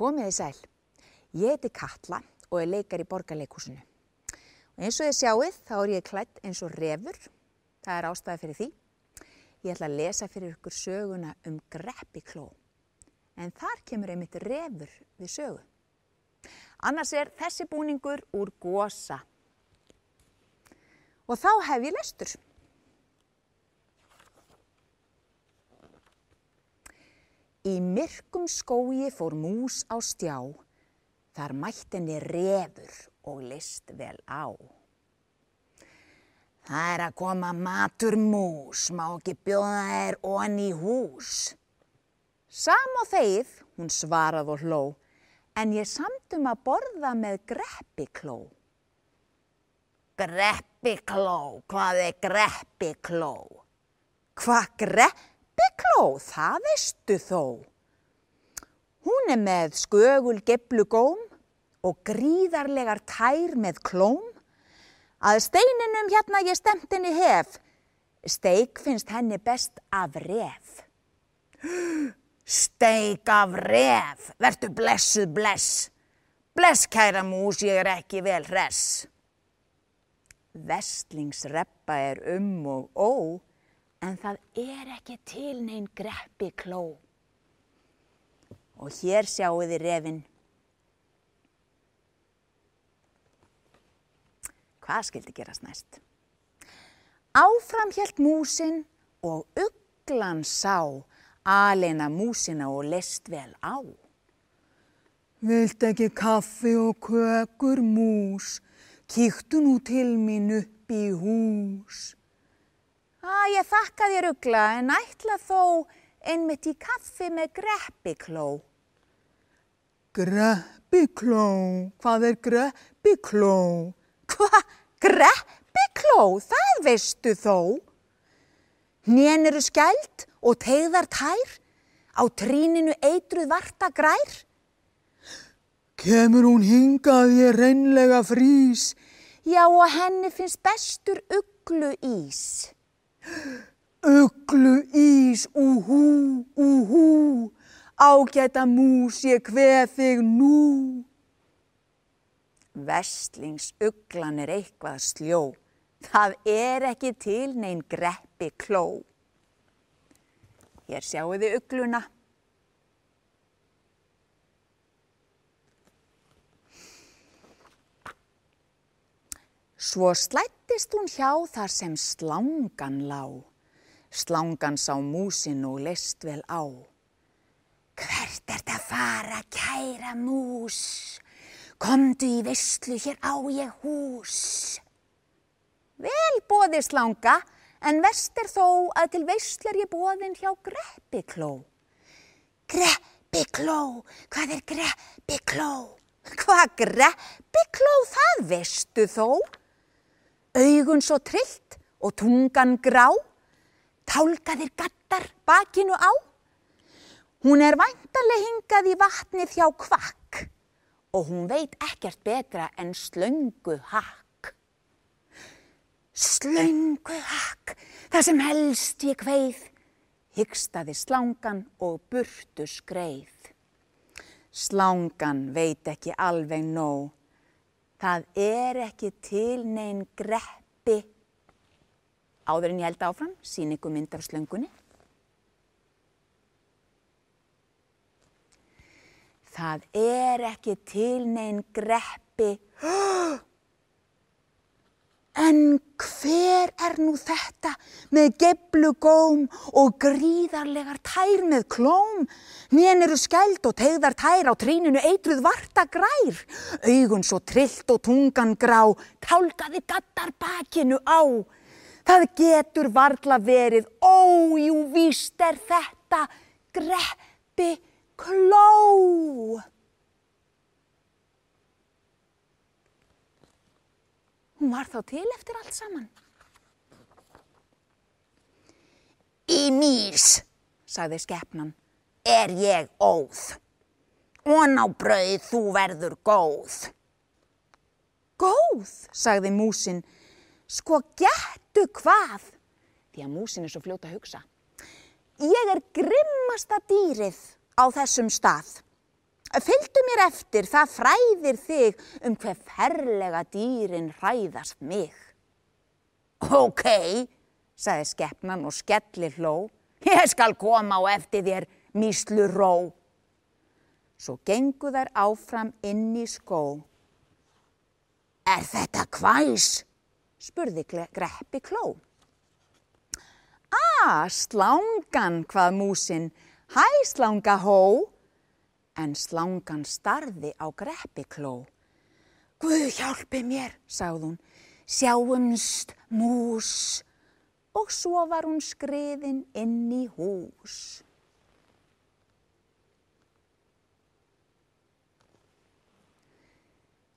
Komið í sæl. Ég heiti Katla og er leikar í borgarleikúsinu. Og eins og þið sjáuð þá er ég klætt eins og refur. Það er ástæði fyrir því. Ég ætla að lesa fyrir ykkur söguna um greppikló. En þar kemur einmitt refur við sögu. Annars er þessi búningur úr gósa. Og þá hef ég lestur. Í myrkum skói fór mús á stjá, þar mætt henni refur og list vel á. Það er að koma matur mús, má ekki bjóða þær onni hús. Sam og þeið, hún svarað og hló, en ég samtum að borða með greppikló. Greppikló, hvað er greppikló? Hvað greppikló? Byggló, það veistu þó. Hún er með skögul geblu góm og gríðarlegar tær með klóm. Að steininum hérna ég stemtinni hef, steik finnst henni best af ref. Steik af ref, vertu blessuð bless. Bless kæra mús, ég er ekki vel hress. Vestlingsreppa er um og ó, en það er ekki til neinn greppi kló. Og hér sjáu þið refin. Hvað skildi gerast næst? Áfram helt músin og ugglan sá alena músina og lest vel á. Vilt ekki kaffi og kökur mús, kíktu nú til mín upp í hús. Að ég þakka þér ugla en ætla þó einmitt í kaffi með greppikló. Greppikló? Hvað er greppikló? Hvað? Greppikló? Það veistu þó. Nén eru skælt og tegðar tær, á tríninu eitruð varta grær. Kemur hún hingað ég reynlega frís? Já og henni finnst bestur uglu ís. Uglu ís, úhú, úhú, ágæta mús ég hveð þig nú. Vestlinguglan er eitthvað sljó, það er ekki til neinn greppi kló. Hér sjáu þið ugluna. Svo slættist hún hjá þar sem slangan lá. Slangan sá músin og leist vel á. Hvert er þetta að fara, kæra mús? Komdu í visslu, hér á ég hús. Vel bóði slanga, en vest er þó að til visslar ég bóðin hjá greppikló. Greppikló, hvað er greppikló? Hvað greppikló, það veistu þó? Augun svo trillt og tungan grá, tálkaðir gattar bakinu á. Hún er væntaleg hingað í vatnið hjá kvakk og hún veit ekkert betra en slöngu hakk. Slöngu hakk, það sem helst ég kveið, hyggstaði slangan og burtu skreið. Slangan veit ekki alveg nóg. Það er ekki til neinn greppi. Áður en ég held áfram, sín ykkur mynd af slöngunni. Það er ekki til neinn greppi. En hver er nú þetta með geblugóm og gríðarlegar tær með klóm? Nén eru skæld og tegðar tær á tríninu eitruð varta grær. Augun svo trillt og tungan grá, tálkaði gattar bakinu á. Það getur varla verið, ójú víst er þetta greppi kló. Hún var þá til eftir allt saman. Í mís, sagði skeppnan, er ég óð. Og ná brauð þú verður góð. Góð, sagði músin, sko getu hvað? Því að músin er svo fljóta að hugsa. Ég er grimmasta dýrið á þessum stað. Fylgdu mér eftir, það fræðir þig um hver ferlega dýrin hræðast mig. Ok, sagði skeppnan og skelli hló. Ég skal koma á eftir þér, míslu ró. Svo gengu þær áfram inn í skó. Er þetta hvæs? spurði greppi kló. A, slangan, hvað músin, hæ slanga hó en slangan starði á greppikló. Guð hjálpi mér, sagði hún, sjáumst mús og svo var hún skriðin inn í hús.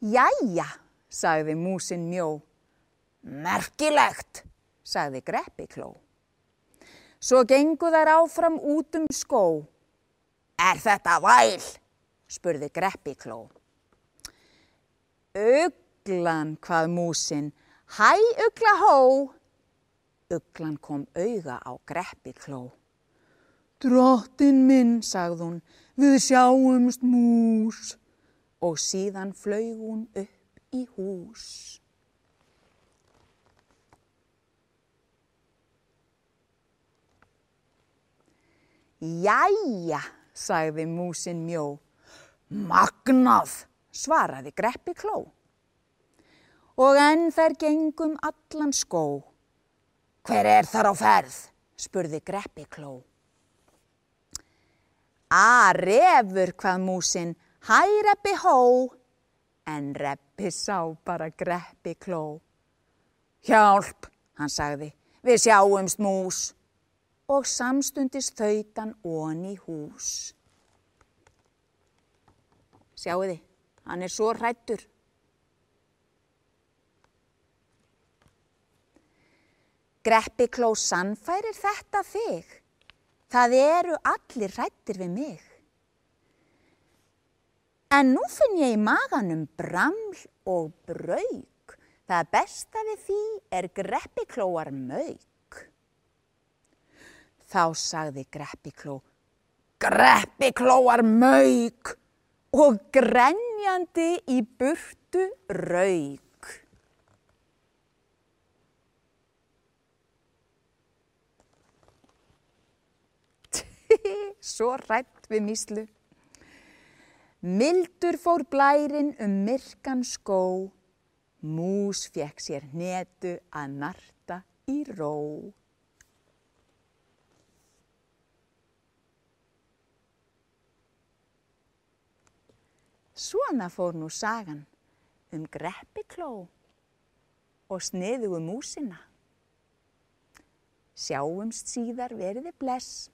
Jæja, sagði músin mjó. Merkilegt, sagði greppikló. Svo gengu þær áfram út um skó. Er þetta væl? spurði Greppikló. Uglan, hvað músin, hæ ugla hó. Uglan kom auga á Greppikló. Drottin minn, sagði hún, við sjáumst mús. Og síðan flög hún upp í hús. Jæja, sagði músin mjó. Magnað, svaraði greppi kló. Og enn þær gengum allan skó. Hver er þar á ferð? spurði greppi kló. A, refur, hvað músin, hæ reppi hó, en reppi sá bara greppi kló. Hjálp, hann sagði, við sjáumst mús og samstundist þautan í hús. Sjáu þið, hann er svo hrættur. Greppi kló sannfærir þetta þig. Það eru allir hrættir við mig. En nú finn ég í maganum braml og brauk. Það besta við því er greppi klóar mauk. Þá sagði Greppikló, Greppiklóar mauk og grenjandi í burtu rauk. Svo rætt við míslu. Mildur fór blærin um myrkan skó, mús fekk sér hnetu að narta í ró. Svona fór nú sagan um greppikló og sniðugu músina. Sjáumst síðar veriði bless.